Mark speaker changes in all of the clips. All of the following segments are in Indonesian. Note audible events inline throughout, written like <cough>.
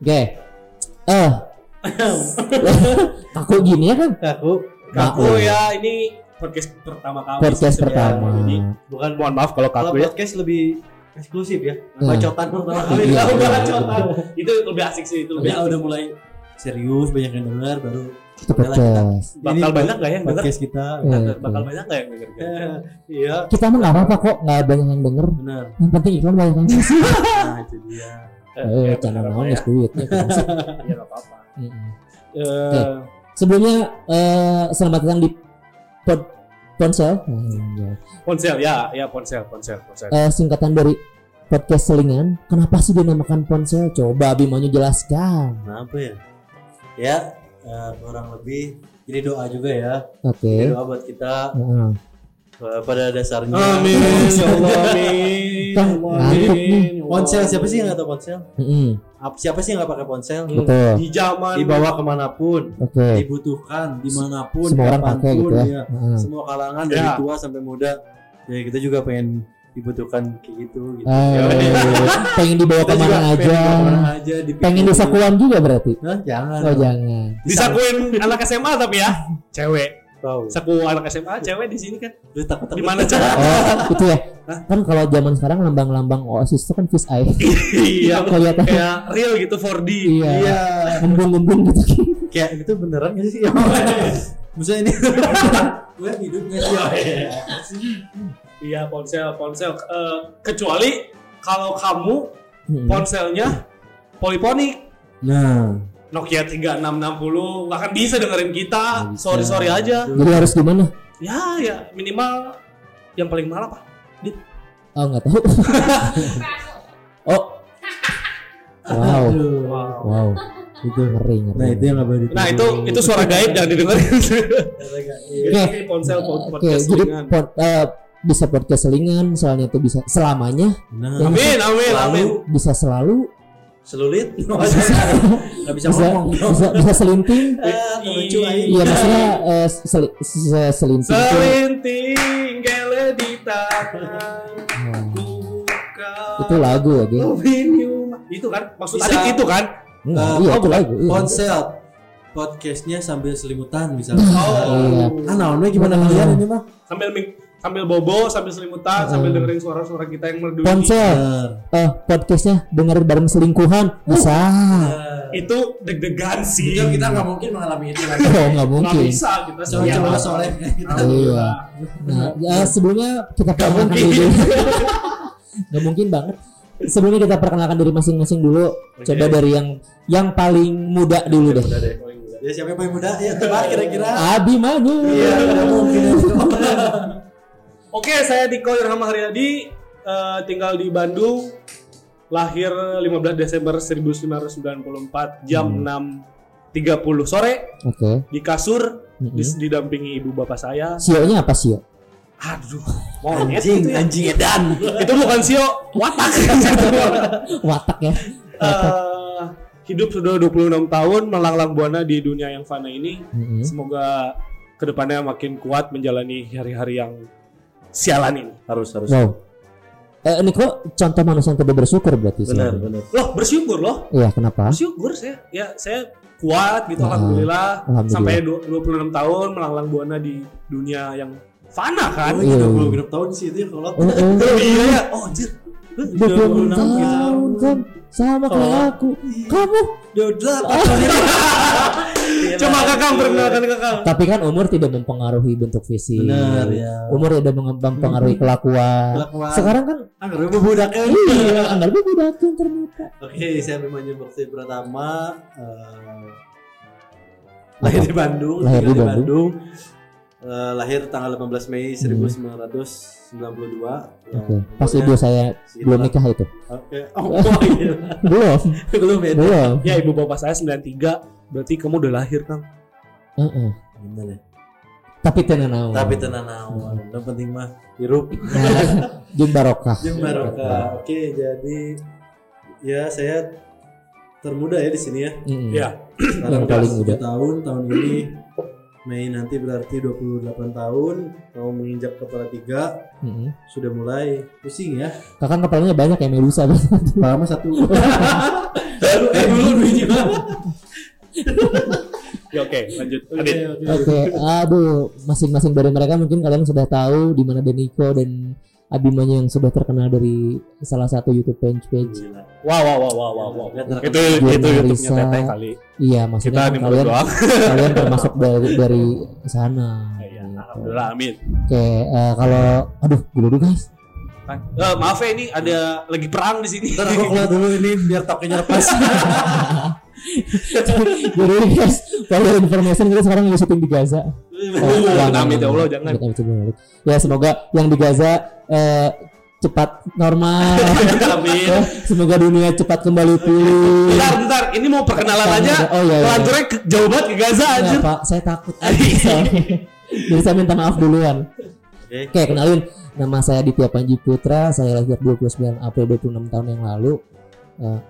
Speaker 1: Oke. Eh. <laughs> Kaku gini ya kan?
Speaker 2: Kaku.
Speaker 3: Kaku
Speaker 1: Maaf.
Speaker 3: ya ini podcast pertama kami.
Speaker 1: Podcast pertama.
Speaker 3: Jadi bukan mohon maaf kalau
Speaker 2: Kalau
Speaker 3: kaku ya.
Speaker 2: podcast lebih eksklusif ya.
Speaker 1: Hmm.
Speaker 2: Bacotan pertama <laughs> kali.
Speaker 1: Iya,
Speaker 2: Tahu
Speaker 1: iya,
Speaker 2: bacotan.
Speaker 3: itu lebih asik sih itu lebih
Speaker 2: Ya
Speaker 3: asik.
Speaker 2: udah mulai serius banyak yang dengar baru kita-
Speaker 1: podcast.
Speaker 3: Bakal
Speaker 2: ini
Speaker 3: banyak nggak ya yang denger?
Speaker 2: podcast kita
Speaker 1: Iya.
Speaker 3: Bakal banyak nggak yang denger? <laughs>
Speaker 2: iya
Speaker 1: Kita mah nggak apa-apa kok, nggak banyak yang denger.
Speaker 2: benar
Speaker 1: Yang penting iklan banyak yang ngasih. <laughs>
Speaker 2: nah itu dia
Speaker 1: Eh, naon
Speaker 3: ya.
Speaker 1: geus duit. ya.
Speaker 3: Iya nggak apa-apa. Eh,
Speaker 1: Sebelumnya eh, selamat datang di pod ponsel.
Speaker 3: Ponsel ya, ya ponsel, ponsel, ponsel.
Speaker 1: Eh, singkatan dari podcast selingan. Kenapa sih dinamakan ponsel? Coba Abimanyu jelaskan.
Speaker 2: kenapa ya ya eh, kurang lebih ini doa juga ya
Speaker 1: Oke.
Speaker 2: ini doa buat kita
Speaker 1: Heeh.
Speaker 2: eh, pada dasarnya
Speaker 3: Amin, <laughs> ya Allah, amin. Ya Allah, amin. Ya Allah.
Speaker 2: ponsel siapa sih yang nggak tahu ponsel. Apa- siapa sih yang nggak pakai ponsel
Speaker 1: Betul.
Speaker 3: Di zaman
Speaker 2: dibawa ke mana pun
Speaker 1: Oke.
Speaker 2: dibutuhkan di mana pun
Speaker 1: Semua orang pakai gitu ya.
Speaker 2: ya. Semua kalangan dari
Speaker 3: Ya.
Speaker 2: tua sampai muda ya kita juga pengen dibutuhkan kayak gitu gitu
Speaker 1: Eh, pengen dibawa
Speaker 2: juga
Speaker 1: ke mana
Speaker 2: pengen
Speaker 1: aja?
Speaker 2: dibawa ke mana aja dipikirin.
Speaker 1: Pengen disakuan juga berarti?
Speaker 2: Hah, jangan
Speaker 1: Oh jangan.
Speaker 3: disakuin anak SMA tapi ya, cewek.
Speaker 2: Tahu
Speaker 3: Saku anak SMA, cewek di sini kan.
Speaker 2: lu takut
Speaker 3: Di mana cara?
Speaker 1: Oh itu ya. Kan kalau zaman sekarang lambang-lambang Oasis itu kan fish eye. <laughs>
Speaker 3: Iya,
Speaker 1: Kelihatan.
Speaker 3: kayak real gitu 4D.
Speaker 1: Iya.
Speaker 2: iya
Speaker 1: Embung-embung gitu.
Speaker 2: kayak itu beneran gak sih maksudnya ini <laughs> gue hidup gak sih
Speaker 3: Iya, ponsel, ponsel. Eh, kecuali kalau kamu
Speaker 1: Hmm.
Speaker 3: ponselnya poliponik.
Speaker 2: nah
Speaker 3: Nokia 3660 nggak akan bisa dengerin kita.
Speaker 2: Bisa.
Speaker 3: Sorry sorry aja.
Speaker 1: Jadi harus gimana?
Speaker 3: Ya ya minimal yang paling mahal apa?
Speaker 1: Oh nggak tahu. <laughs> oh. Wow.
Speaker 2: Aduh.
Speaker 1: Wow. Itu ngeri ngeri.
Speaker 2: nah itu yang gak boleh
Speaker 3: Nah itu itu suara gaib jangan didengerin. Ini ponsel pod-
Speaker 1: Oke,
Speaker 3: podcast
Speaker 1: jadi eh, bisa podcast selingan, soalnya itu bisa selamanya,
Speaker 2: nah
Speaker 3: Amin amin amin.
Speaker 1: bisa selalu,
Speaker 2: selulit <laughs> nggak bisa
Speaker 1: bisa
Speaker 2: ngomong
Speaker 1: bisa, bisa selinting. <laughs>
Speaker 2: Ah, lucu aja.
Speaker 1: Iya maksudnya eh, seli- se- selinting.
Speaker 3: Selinting gele di tangan.
Speaker 1: Itu lagu lagi.
Speaker 3: Aluminium. Itu kan maksud
Speaker 2: Bisa.
Speaker 3: tadi itu kan?
Speaker 1: Enggak,
Speaker 2: Eh,
Speaker 1: iya
Speaker 2: oh,
Speaker 1: itu
Speaker 2: bukan.
Speaker 1: lagu. Iya.
Speaker 2: ponsel podcastnya sambil selimutan misalnya <laughs>
Speaker 1: Iya.
Speaker 2: ah naonnya gimana kalian ini mah
Speaker 3: Sambil sambil bobo, sambil selimutan, sambil
Speaker 1: Hmm.
Speaker 3: dengerin suara-suara kita yang merdu.
Speaker 1: Ponsel, eh podcastnya dengerin bareng selingkuhan bisa.
Speaker 3: Itu deg-degan sih.
Speaker 2: Itu kita nggak mungkin mengalami itu lagi <laughs>
Speaker 1: Oh nggak
Speaker 3: Nggak
Speaker 1: mungkin.
Speaker 3: bisa kita
Speaker 2: coba coba soleh kita
Speaker 1: Iya. Nah, ya, sebelumnya kita perkenalkan
Speaker 3: mungkin.
Speaker 1: diri. Gak mungkin banget. Sebelumnya kita perkenalkan diri masing-masing dulu. Coba dari yang yang paling muda dulu deh.
Speaker 3: Udah deh.
Speaker 2: ya siapa yang paling muda ya tebak kira-kira
Speaker 1: Abimanyu.
Speaker 2: iya nggak mungkin
Speaker 3: Oke, saya Diko Irham Haryadi, eh, tinggal di Bandung, lahir 15 Desember 1994 jam
Speaker 1: Hmm.
Speaker 3: 6.30 sore
Speaker 1: Oke.
Speaker 3: di kasur
Speaker 1: Mm-mm.
Speaker 3: dis- didampingi ibu bapak saya.
Speaker 1: Sionya apa sio?
Speaker 3: Aduh, monyet
Speaker 2: anjing
Speaker 3: itu ya.
Speaker 2: anjing edan
Speaker 3: Itu bukan sio, watak. <laughs>
Speaker 1: Watak ya.
Speaker 3: Eh, hidup sudah 26 tahun melanglang buana di dunia yang fana ini.
Speaker 1: Mm-mm.
Speaker 3: Semoga ke depannya makin kuat menjalani hari-hari yang sialan ini.
Speaker 2: harus harus
Speaker 1: Wow. Eh, ini kok contoh manusia yang tidak bersyukur berarti sih.
Speaker 2: benar benar
Speaker 3: Loh, bersyukur loh.
Speaker 1: Iya, kenapa?
Speaker 3: bersyukur saya ya saya kuat gitu
Speaker 1: Ah,
Speaker 3: alhamdulillah,
Speaker 1: alhamdulillah.
Speaker 3: sampai du- 26 tahun melanglang buana di dunia yang fana kan
Speaker 2: oh
Speaker 1: Iya.
Speaker 2: iya 20 genap tahun sih itu ya kalau
Speaker 1: Oh, oh.
Speaker 3: oh iya ya oh anjir
Speaker 1: 26 tahun kan sama kayak aku. Kamu
Speaker 2: udah delapan tahun <laughs>
Speaker 3: coba kakak perkenalkan kakak
Speaker 1: Tapi kan umur tidak mempengaruhi bentuk fisik.
Speaker 2: benar ya
Speaker 1: Umur tidak mem- mempengaruhi kelakuan.
Speaker 2: Kelakuan.
Speaker 1: Sekarang kan
Speaker 2: anggar gue budak kan
Speaker 1: iya, anggar gue budakin ternyata.
Speaker 2: Oke, saya Abimanyu Bakti pertama eh, lahir di Bandung,
Speaker 1: Lahir di Bandung.
Speaker 2: Eh, lahir tanggal 18 Mei 1992. Ya,
Speaker 1: Oke. Pas ibu saya
Speaker 2: sekitar-
Speaker 1: belum nikah itu.
Speaker 2: Oke. Oh, <laughs> oh, iya.
Speaker 1: Belum.
Speaker 2: belum ya.
Speaker 1: Belum.
Speaker 3: Ya ibu bapak saya 93 Berarti kamu udah lahir Kang
Speaker 1: Heeh.
Speaker 2: Bener ya.
Speaker 1: Tapi tenan naon.
Speaker 2: Tapi tenang naon. Yang penting mah hirup. <laughs>
Speaker 1: Nah, jeung barokah.
Speaker 2: Jeung barokah. Oke, jadi ya saya termuda ya di sini ya.
Speaker 1: Mm-mm.
Speaker 3: Ya
Speaker 1: Yang paling muda.
Speaker 2: 7 tahun tahun ini Mei nanti berarti 28 tahun mau menginjak kepala tiga
Speaker 1: Mm-mm.
Speaker 2: sudah mulai pusing ya
Speaker 1: Kakak kepalanya banyak ya Medusa.
Speaker 2: lama satu <laughs>
Speaker 3: Eh dulu biji Ya oke lanjut Adit
Speaker 1: Oke, aduh, masing-masing dari mereka mungkin kalian sudah tahu di mana Deniko dan Abimanyu yang sudah terkenal dari salah satu YouTube page page.
Speaker 3: Wow wow wow wow wow, wow. Itu itu YouTube-nya Teteh kali
Speaker 1: Iya,
Speaker 3: Kita
Speaker 1: maksudnya
Speaker 3: di
Speaker 1: kalian
Speaker 3: doang
Speaker 1: kalian termasuk dari dari sana.
Speaker 3: Iya,
Speaker 1: Gitu.
Speaker 3: Alhamdulillah amin
Speaker 1: Oke, eh, kalau aduh, dulu guys.
Speaker 3: Kan. Eh, maaf ya ini ada lagi perang di sini.
Speaker 2: Ntar aku keluar dulu ini biar tokennya lepas. <laughs>
Speaker 1: Jadi guys, kalau information kita sekarang lagi syuting di Gaza. <laughs>
Speaker 3: Oh, amin ya Allah jangan.
Speaker 1: Ya semoga yang di Gaza eh, cepat normal. <laughs>
Speaker 3: Amin.
Speaker 1: Ya, semoga dunia cepat kembali pulih.
Speaker 3: Bentar, bentar. Ini mau perkenalan aja.
Speaker 1: Oh iya. iya.
Speaker 3: Pelanturnya ke- jauh banget ke Gaza
Speaker 1: Ya,
Speaker 3: anjir.
Speaker 1: Pak, saya takut aja. Jadi saya minta maaf duluan.
Speaker 2: Oke.
Speaker 1: Oke, kenalin nama saya Ditya Panji Putra. Saya lahir 29 April 26 tahun yang lalu. Eh,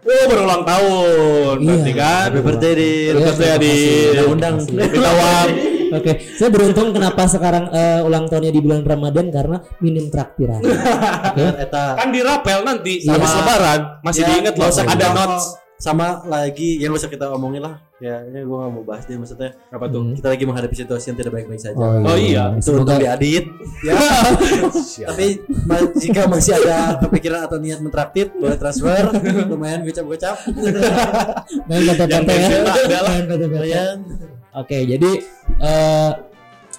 Speaker 3: Oh, berulang tahun.
Speaker 1: Iya.
Speaker 3: Berarti kan.
Speaker 2: Happy birthday di
Speaker 1: Iya,
Speaker 3: Terima kasih, Adit.
Speaker 1: terima
Speaker 2: undang.
Speaker 3: uang.
Speaker 1: Oke, saya beruntung kenapa sekarang eh, ulang tahunnya di bulan Ramadan karena minim traktiran. <laughs> Oke.
Speaker 2: Eta
Speaker 3: Kan dirapel nanti
Speaker 1: Iya.
Speaker 3: sama lebaran. Masih
Speaker 2: Ya,
Speaker 3: diinget loh.
Speaker 2: usah
Speaker 3: Ada
Speaker 2: kita-
Speaker 3: notes.
Speaker 2: Sama lagi yang usah kita omongin lah. Ya, ini gua gak mau bahas dia maksudnya.
Speaker 3: Apa tuh?
Speaker 1: Hmm.
Speaker 2: Kita lagi menghadapi situasi yang tidak baik-baik saja.
Speaker 3: Oh, iya.
Speaker 2: Itu untuk diadit. Ya. <laughs> Tapi ma- jika masih ada kepikiran atau niat mentraktir, boleh transfer. Lumayan gocap-gocap.
Speaker 1: main kata-kata
Speaker 3: Yang
Speaker 1: ya. Main kata-kata.
Speaker 2: Kalian
Speaker 1: Oke, jadi eh,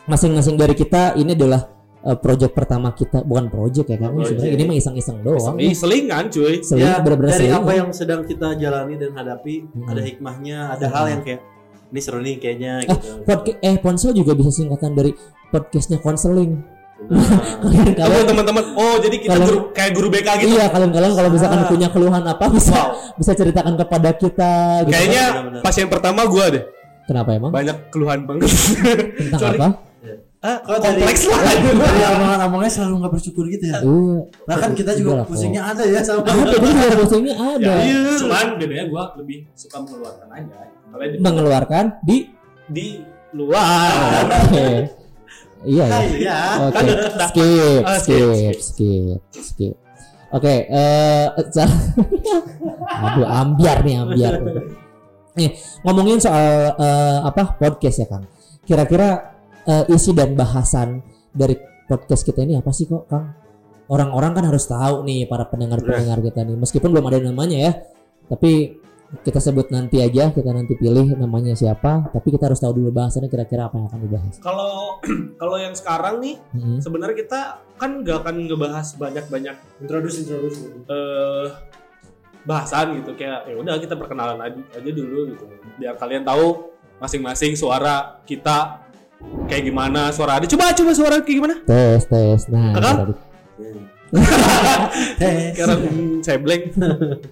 Speaker 1: masing-masing dari kita ini adalah eh, project pertama kita, bukan project ya kan? Sebenarnya ini mah iseng-iseng doang.
Speaker 3: Ini selingan cuy.
Speaker 1: Seling,
Speaker 2: ya
Speaker 1: bener-bener
Speaker 2: dari
Speaker 1: seling.
Speaker 2: apa yang sedang kita jalani dan hadapi
Speaker 1: Hmm.
Speaker 2: ada hikmahnya ada
Speaker 1: Hmm.
Speaker 2: hal yang kayak ini seru nih kayaknya
Speaker 1: Eh,
Speaker 2: gitu
Speaker 1: Podca- eh ponsel juga bisa singkatan dari podcastnya konseling.
Speaker 2: Nah, <laughs>
Speaker 1: Kalian
Speaker 3: Kamu
Speaker 1: kalian
Speaker 3: teman-teman. Oh, jadi kita
Speaker 1: Kalau-
Speaker 3: guru kayak guru BK gitu.
Speaker 1: Iya kalian kalian kalau misalkan
Speaker 2: Ah.
Speaker 1: punya keluhan apa bisa
Speaker 3: Wow.
Speaker 1: bisa ceritakan kepada kita. Gitu.
Speaker 3: Kayaknya
Speaker 2: Benar-benar.
Speaker 3: pasien pertama gua deh.
Speaker 1: Kenapa emang?
Speaker 3: Banyak keluhan banget.
Speaker 1: Tentang <laughs>
Speaker 3: Sorry.
Speaker 1: apa?
Speaker 2: Ah, dari,
Speaker 3: Kompleks lah. <laughs>
Speaker 2: dari omongan-omongannya selalu nggak bersyukur gitu ya
Speaker 1: Iya.
Speaker 2: bahkan kita
Speaker 1: Udah
Speaker 2: juga pusingnya ada ya sama
Speaker 1: Ada tapi luar bosannya ada.
Speaker 3: Ya, cuman bedanya gua lebih suka mengeluarkan aja. Di,
Speaker 1: Mengeluarkan di
Speaker 3: di luar.
Speaker 1: Oke. <laughs> Iya ya.
Speaker 2: iya
Speaker 1: Oke. <laughs> Skip,
Speaker 3: Ah,
Speaker 1: skip,
Speaker 3: skip,
Speaker 1: skip, skip. Oke, eh sa- Aduh, ambiar nih, ambiar. Nih, ngomongin soal eh, apa podcast ya, Kang. Kira-kira eh, isi dan bahasan dari podcast kita ini apa sih kok, Kang? Orang-orang kan harus tahu nih para pendengar-pendengar kita nih. Meskipun belum ada namanya ya. Tapi kita sebut nanti aja, kita nanti pilih namanya siapa, tapi kita harus tahu dulu bahasannya kira-kira apa yang akan dibahas.
Speaker 3: Kalau <clears throat> kalau yang sekarang nih
Speaker 1: Mhm.
Speaker 3: sebenarnya kita kan nggak akan ngebahas banyak-banyak
Speaker 2: introduce introduce
Speaker 3: eh bahasan gitu kayak ya udah kita perkenalan aja, aja dulu gitu biar kalian tahu masing-masing suara kita kayak gimana suara ada coba coba suara kayak gimana?
Speaker 1: Tes tes. Nah.
Speaker 2: Tes.
Speaker 3: sekarang saya blank.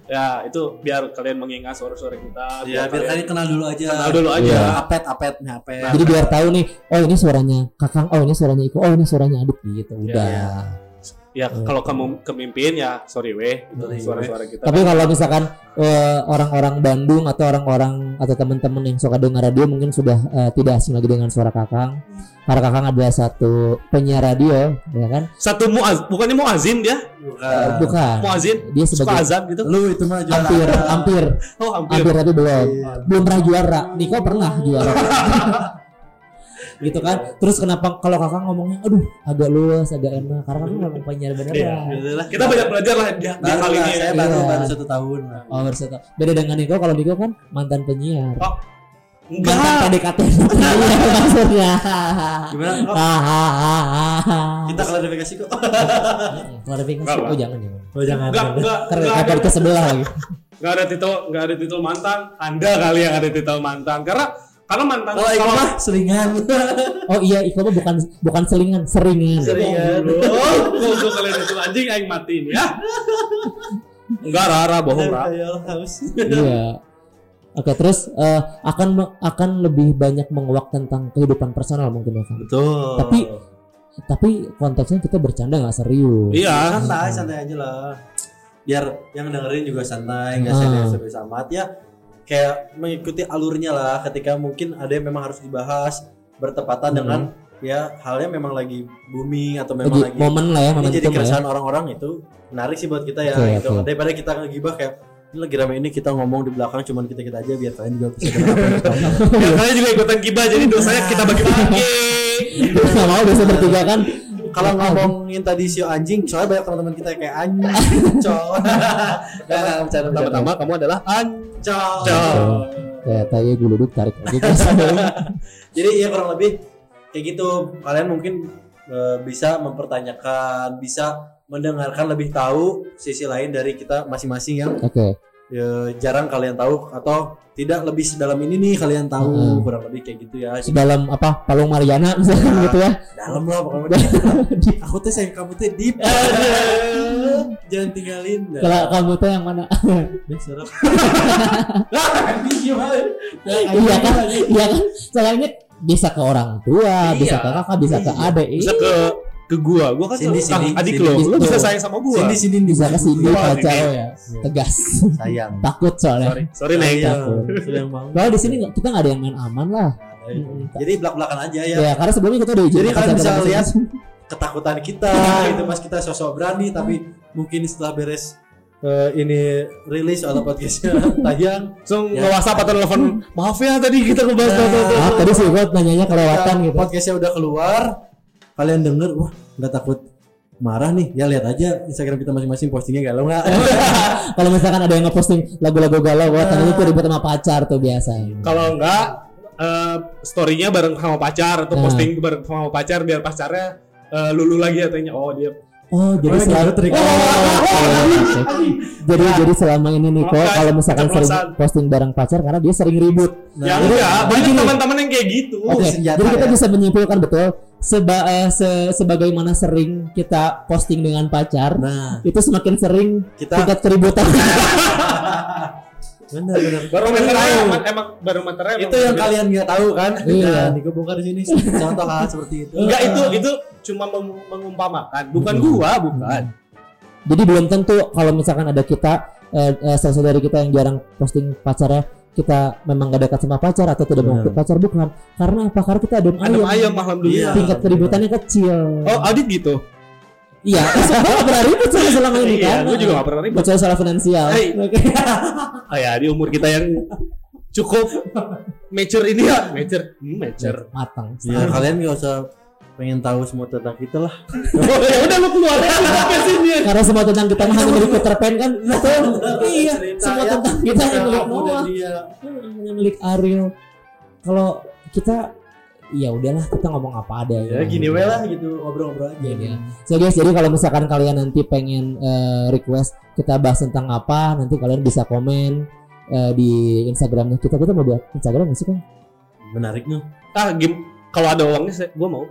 Speaker 3: Ya itu biar kalian mengingat suara-suara kita.
Speaker 2: Ya biar kalian kenal dulu aja.
Speaker 3: kenal dulu aja.
Speaker 1: Iya.
Speaker 2: apet apet. Nih apet
Speaker 1: jadi biar tahu nih oh ini suaranya kakang oh ini suaranya iko oh ini suaranya adit gitu. Udah.
Speaker 2: Iya.
Speaker 3: Ya kalau kamu kemimpin ya sorry weh.
Speaker 2: Sorry,
Speaker 3: suara-suara kita.
Speaker 1: Tapi kalau misalkan eh, orang-orang Bandung atau orang-orang atau teman-teman yang suka dengar radio mungkin sudah eh, tidak asing lagi dengan suara kakang. Karena kakang adalah satu penyiar radio ya kan?
Speaker 3: Satu muaz bukannya muazin dia?
Speaker 2: Bukan.
Speaker 1: bukan.
Speaker 3: Muazin?
Speaker 1: Dia
Speaker 3: suka
Speaker 1: sebagai
Speaker 3: azan gitu?
Speaker 2: Lu itu mah juara
Speaker 1: hampir hampir.
Speaker 3: Oh hampir.
Speaker 1: Hampir tapi belum.
Speaker 2: Iya.
Speaker 1: belum pernah juara. Niko pernah juara <laughs> gitu kan terus kenapa kalau kakak ngomongnya aduh agak luas agak enak karena kan memang penyiar beneran
Speaker 3: Iya.
Speaker 2: Alhamdulillah.
Speaker 3: kita banyak belajar lah dia, dia
Speaker 2: baru
Speaker 3: kali
Speaker 2: lah,
Speaker 3: ini
Speaker 2: saya baru
Speaker 1: Iya.
Speaker 2: baru satu tahun
Speaker 1: Oh bersatu. Beda dengan Niko, kalau Niko kan mantan penyiar.
Speaker 3: Oh,
Speaker 1: Mantan
Speaker 3: enggak
Speaker 1: PDKT penyiar <laughs> maksudnya.
Speaker 2: gimana kok
Speaker 1: Hahaha.
Speaker 2: kita klarifikasi kok <laughs>
Speaker 1: Klarifikasi.
Speaker 3: Enggak,
Speaker 1: Oh jangan jangan.
Speaker 2: oh jangan
Speaker 3: enggak enggak
Speaker 1: Karena
Speaker 3: enggak
Speaker 1: ke sebelah lagi.
Speaker 3: enggak ada titel enggak ada titel mantan anda kali yang ada titel mantan karena Karena mantan
Speaker 2: Kalau Iko mah selingan. <laughs>
Speaker 1: Oh iya, Iko mah bukan bukan selingan, seringan.
Speaker 2: Seringan.
Speaker 3: Oh, goblok kalian itu anjing aing matiin ya. Enggak Rara bohong Ra.
Speaker 2: Ya, haus.
Speaker 1: iya. Oke, terus eh, akan akan lebih banyak menguak tentang kehidupan personal mungkin ya kan.
Speaker 2: Betul.
Speaker 1: Tapi tapi konteksnya kita bercanda nggak serius.
Speaker 3: Iya.
Speaker 2: santai santai aja lah biar yang dengerin juga santai nggak
Speaker 1: Ah.
Speaker 2: serius serius amat ya kayak mengikuti alurnya lah ketika mungkin ada yang memang harus dibahas bertepatan
Speaker 1: Hmm.
Speaker 2: dengan ya halnya memang lagi booming atau memang
Speaker 1: Lagi
Speaker 2: lagi
Speaker 1: momen lah ya,
Speaker 2: ini jadi
Speaker 1: ya.
Speaker 2: keresahan orang-orang itu menarik sih buat kita ya
Speaker 1: Oke,
Speaker 2: gitu
Speaker 1: oke.
Speaker 2: daripada kita ngegibah kayak ini lagi rame ini kita ngomong di belakang cuman kita kita aja biar kalian juga bisa. <laughs>
Speaker 3: Biar kalian juga ikutan gibah jadi dosanya kita bagi-bagi. <laughs>
Speaker 1: Mau biasa bertiga kan.
Speaker 2: Kalau ngomongin tadi sio anjing soalnya banyak teman-teman kita kayak anjing cowok <laughs> nah, bercanda
Speaker 3: Pertama-tama kamu adalah
Speaker 2: Ancol.
Speaker 1: Kayak tadi gue duduk tarik lagi. <laughs>
Speaker 2: Jadi ya kurang lebih kayak gitu. Kalian mungkin eh, bisa mempertanyakan, bisa mendengarkan lebih tahu sisi lain dari kita masing-masing yang
Speaker 1: Oke.
Speaker 2: Eh, jarang kalian tahu atau tidak lebih sedalam ini nih kalian tahu
Speaker 1: Mm-mm.
Speaker 2: kurang lebih kayak gitu ya.
Speaker 1: Dalam apa Palung Mariana <laughs> misalkan
Speaker 2: Ya.
Speaker 1: gitu ya.
Speaker 2: Dalam lah pokoknya. <laughs> Aku tuh sayang kamu tuh deep. <laughs> Jangan tinggalin. Nah,
Speaker 1: Kalau kamu tuh yang mana?
Speaker 2: gimana?
Speaker 1: iya kan? Iya kan? Soalnya bisa ke orang tua, bisa
Speaker 3: Iya.
Speaker 1: ke kakak, bisa ke adik.
Speaker 3: bisa ke ke gua. Gua kan
Speaker 2: Sini, sini,
Speaker 3: adik
Speaker 2: sini.
Speaker 3: lo. Lu bisa sayang sama gua.
Speaker 2: Sini sini
Speaker 1: bisa ke sini
Speaker 3: Wah,
Speaker 1: pacar lo ya. Tegas.
Speaker 2: sayang.
Speaker 1: Takut soalnya.
Speaker 3: Sorry, sorry Neng.
Speaker 2: Banget.
Speaker 1: Kalau di sini nggak- kita nggak ada yang main aman lah.
Speaker 2: Jadi belak-belakan aja ya.
Speaker 1: Ya, karena sebelumnya kita udah
Speaker 2: Jadi kalian
Speaker 1: pacar
Speaker 2: bisa
Speaker 1: kita
Speaker 2: lihat ketakutan kita <laughs> itu pas kita sosok berani tapi mungkin setelah beres eh, ini rilis atau podcastnya <laughs> tayang
Speaker 3: Langsung
Speaker 2: Ya.
Speaker 3: WhatsApp atau telepon. Maaf ya tadi kita ngebahas
Speaker 2: Nah.
Speaker 3: tuh.
Speaker 1: Ah, tadi sih gue nanyanya kelewatan gitu.
Speaker 2: podcastnya udah keluar kalian denger wah nggak takut marah nih ya lihat aja Instagram kita masing-masing postingnya galau nggak <laughs>
Speaker 1: Kalau misalkan ada yang ngeposting lagu-lagu galau, wah tandanya itu ribut sama pacar tuh biasa.
Speaker 3: Kalau enggak eh, story-nya bareng sama pacar atau
Speaker 1: Nah.
Speaker 3: posting bareng sama pacar biar pacarnya eh, lulu lagi katanya. Oh, dia
Speaker 1: Oh, jadi
Speaker 2: Oh,
Speaker 1: selalu
Speaker 2: trik.
Speaker 1: Oh, oke, oke. Jadi jadi selama ini nih kok
Speaker 3: Makanya,
Speaker 1: kalau misalkan sering posting bareng pacar karena dia sering ribut.
Speaker 3: ya
Speaker 2: Nah,
Speaker 3: enggak, banyak
Speaker 1: gini.
Speaker 3: teman-teman yang kayak gitu.
Speaker 1: Oke,
Speaker 2: senjata
Speaker 1: jadi kita
Speaker 2: ya.
Speaker 1: bisa menyimpulkan betul seba eh, se- sebagaimana sering kita posting dengan pacar,
Speaker 2: nah
Speaker 1: itu semakin sering
Speaker 2: kita
Speaker 1: tingkat keributan. <laughs>
Speaker 2: benar benar
Speaker 3: Barometernya emang, emang barometernya
Speaker 2: itu yang
Speaker 3: beda.
Speaker 2: kalian nggak tahu kan
Speaker 1: Iya.
Speaker 2: nah gue bongkar di sini contoh hal seperti itu
Speaker 3: Enggak itu itu cuma meng- mengumpamakan, bukan
Speaker 1: Hmm.
Speaker 3: gua, bukan.
Speaker 1: Jadi belum tentu kalau misalkan ada kita eh, eh, salah satu dari kita yang jarang posting pacarnya kita memang gak dekat sama pacar atau tidak mau ikut pacar bukan karena apa karena kita adem
Speaker 3: Adem
Speaker 1: ayem
Speaker 3: ayam alhamdulillah.
Speaker 2: Iya.
Speaker 1: tingkat keributannya kecil
Speaker 3: Oh, audit gitu.
Speaker 1: iya gue gak pernah ribut sama selama ini
Speaker 3: Iya,
Speaker 1: kan
Speaker 3: gua juga gak pernah ribut.
Speaker 1: kecuali soal finansial
Speaker 3: Hey.
Speaker 1: Oke.
Speaker 3: Oh ya, di umur kita yang cukup mature ini ya, mature. Hmm, mature.
Speaker 1: matang
Speaker 2: ya kalian nggak usah pengen tahu semua tentang kita lah
Speaker 3: Oh, <laughs> ya udah lu keluar aja podcast ini.
Speaker 1: karena semua tentang kita mah hanya milik Peter Pan kan betul iya
Speaker 2: Cerita
Speaker 1: semua
Speaker 2: ya.
Speaker 1: tentang kita hanya milik Noah
Speaker 2: dia
Speaker 1: hanya milik Ariel kalau kita ya udahlah kita ngomong apa ada
Speaker 2: ya gini we lah gitu ngobrol-ngobrol aja
Speaker 1: Iya. So guys, jadi kalau misalkan kalian nanti pengen eh, request kita bahas tentang apa, nanti kalian bisa komen eh, di Instagramnya kita. Kita mau buat Instagram nggak sih kan?
Speaker 2: menarik nih
Speaker 3: Ah, game kalau ada uangnya saya gua mau.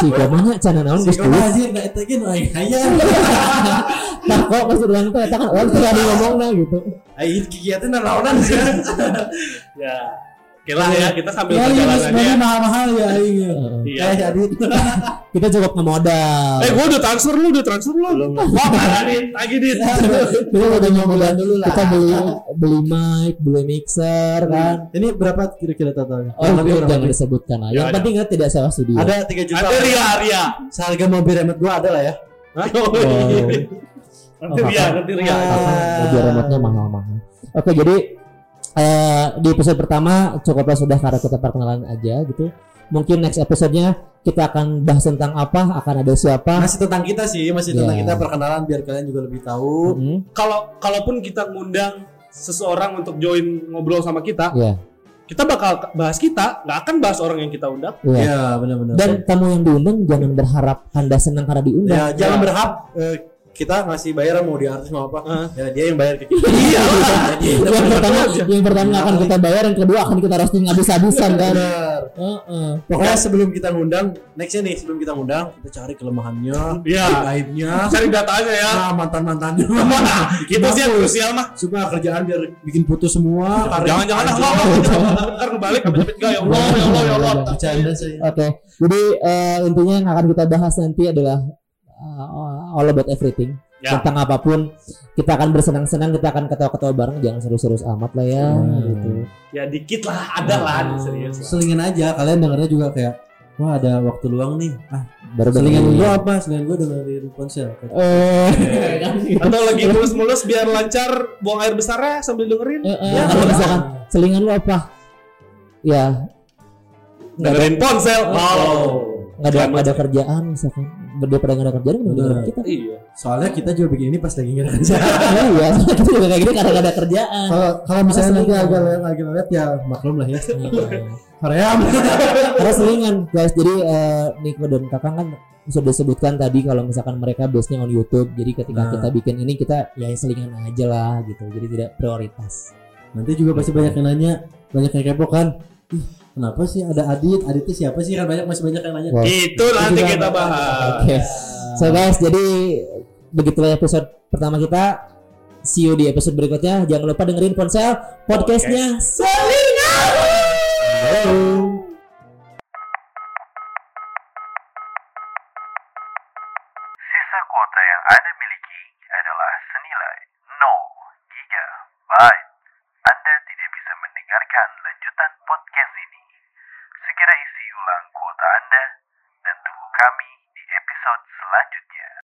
Speaker 1: Si gomanya cana naon
Speaker 2: anjir nggak itu kan ay aya
Speaker 1: Nah <laughs> kok maksud uang itu eta kan orang tuh ada ngomongnya gitu.
Speaker 2: ay kegiatan naonan sih
Speaker 3: Ya. Oke lah ya, kita sambil
Speaker 2: ya
Speaker 3: perjalanan
Speaker 2: ini
Speaker 3: ya.
Speaker 2: mahal-mahal ya aing ya
Speaker 3: Iya.
Speaker 2: kayak jadi
Speaker 1: Kita cukup ngemodal.
Speaker 3: Eh, gua udah transfer lu, udah transfer lu.
Speaker 2: Belum.
Speaker 3: Wah, mana nih? Lagi dit.
Speaker 1: Kita udah ngemodal
Speaker 2: dulu lah
Speaker 1: Kita beli beli mic, beli mixer kan.
Speaker 2: ini berapa kira-kira totalnya
Speaker 1: Oh,
Speaker 2: berapa?
Speaker 1: jangan disebutkan lah.
Speaker 3: Ya,
Speaker 1: Yang penting kan tidak sewa studio.
Speaker 2: ada 3 juta
Speaker 3: Ada Ria, Ria.
Speaker 2: seharga mobil remote gua ada lah ya
Speaker 3: Oh, Nanti Ria, nanti Ria.
Speaker 1: Mobil remote-nya mahal-mahal. Oke, jadi eh, di episode pertama cukuplah sudah karena kita perkenalan aja gitu. Mungkin next episode-nya kita akan bahas tentang apa, akan ada siapa.
Speaker 2: masih tentang kita sih masih tentang
Speaker 1: Ya.
Speaker 2: kita perkenalan biar kalian juga lebih tahu
Speaker 1: Hmm,
Speaker 3: Kalau kalaupun kita ngundang seseorang untuk join ngobrol sama kita,
Speaker 1: ya,
Speaker 3: kita bakal bahas kita, nggak akan bahas orang yang kita undang.
Speaker 1: ya.
Speaker 2: ya benar-benar
Speaker 1: Dan tamu yang diundang jangan berharap Anda senang karena diundang.
Speaker 2: ya jangan
Speaker 3: Ya.
Speaker 2: berharap eh, kita ngasih bayaran mau di artis mau apa
Speaker 3: Heeh.
Speaker 2: ya dia yang bayar ke kita <laughs>
Speaker 3: Iya.
Speaker 1: Yang pertama yang pertama akan kita bayar yang kedua akan kita roasting habis-habisan kan
Speaker 2: benar
Speaker 1: Heeh.
Speaker 2: pokoknya sebelum kita ngundang nextnya nih sebelum kita ngundang kita cari kelemahannya
Speaker 3: Iya.
Speaker 2: aibnya
Speaker 3: Cari datanya ya.
Speaker 2: nah mantan mantannya <laughs>
Speaker 3: Itu sih yang krusial mah.
Speaker 2: supaya kerjaan biar bikin putus semua karir
Speaker 3: Jangan-jangan lah, ntar kebalik <laughs> cepet ya Allah, ya Allah, ya Allah.
Speaker 1: Oke, jadi eh, intinya yang akan kita bahas nanti adalah uh, all about everything
Speaker 3: Ya.
Speaker 1: tentang apa pun. Kita akan bersenang-senang, kita akan ketawa-ketawa bareng, jangan serius-serius amat lah ya.
Speaker 2: Hmm.
Speaker 1: Gitu.
Speaker 3: Ya dikit lah, ada lah
Speaker 1: Hmm.
Speaker 3: serius.
Speaker 2: selingan aja kalian dengarnya juga kayak wah ada waktu luang nih ah
Speaker 1: Baru
Speaker 2: selingan gua apa selingan gua dengerin ponsel
Speaker 1: Eh,
Speaker 3: Atau lagi mulus-mulus biar lancar buang air besarnya sambil dengerin.
Speaker 1: eh, eh,
Speaker 2: Ya,
Speaker 1: kalau misalkan selingan lu apa? Ya,
Speaker 3: Dengerin ponsel.
Speaker 2: Oh.
Speaker 1: nggak ada, nggak ada kerjaan misalkan. Daripada nggak ada kerjaan,
Speaker 2: Bener.
Speaker 1: kita.
Speaker 3: Iya.
Speaker 2: soalnya kita juga bikin ini pas lagi nggak ada kerjaan
Speaker 1: Oh <laughs> iya, soalnya kita juga kayak gini karena nggak ada kerjaan.
Speaker 2: kalau kalau misalnya nanti agak lagi lihat ya maklum lah ya. Korea <laughs>
Speaker 1: Karena selingan guys. Jadi eh, Niko dan Kakang kan sudah disebutkan tadi kalau misalkan mereka base-nya on YouTube. Jadi ketika
Speaker 2: Nah.
Speaker 1: kita bikin ini kita ya selingan aja lah gitu. Jadi tidak prioritas.
Speaker 2: nanti juga pasti banyak yang nanya banyak yang kepo kan ih Kenapa sih ada Adit? Adit itu siapa sih? Kan banyak masih banyak yang nanya.
Speaker 1: Wow.
Speaker 3: Itu nanti kita bahas.
Speaker 1: Oke. Okay. So guys, jadi begitulah episode pertama kita. See you di episode berikutnya. Jangan lupa dengerin ponsel podcastnya
Speaker 4: okay. Selina. bisa mendengarkan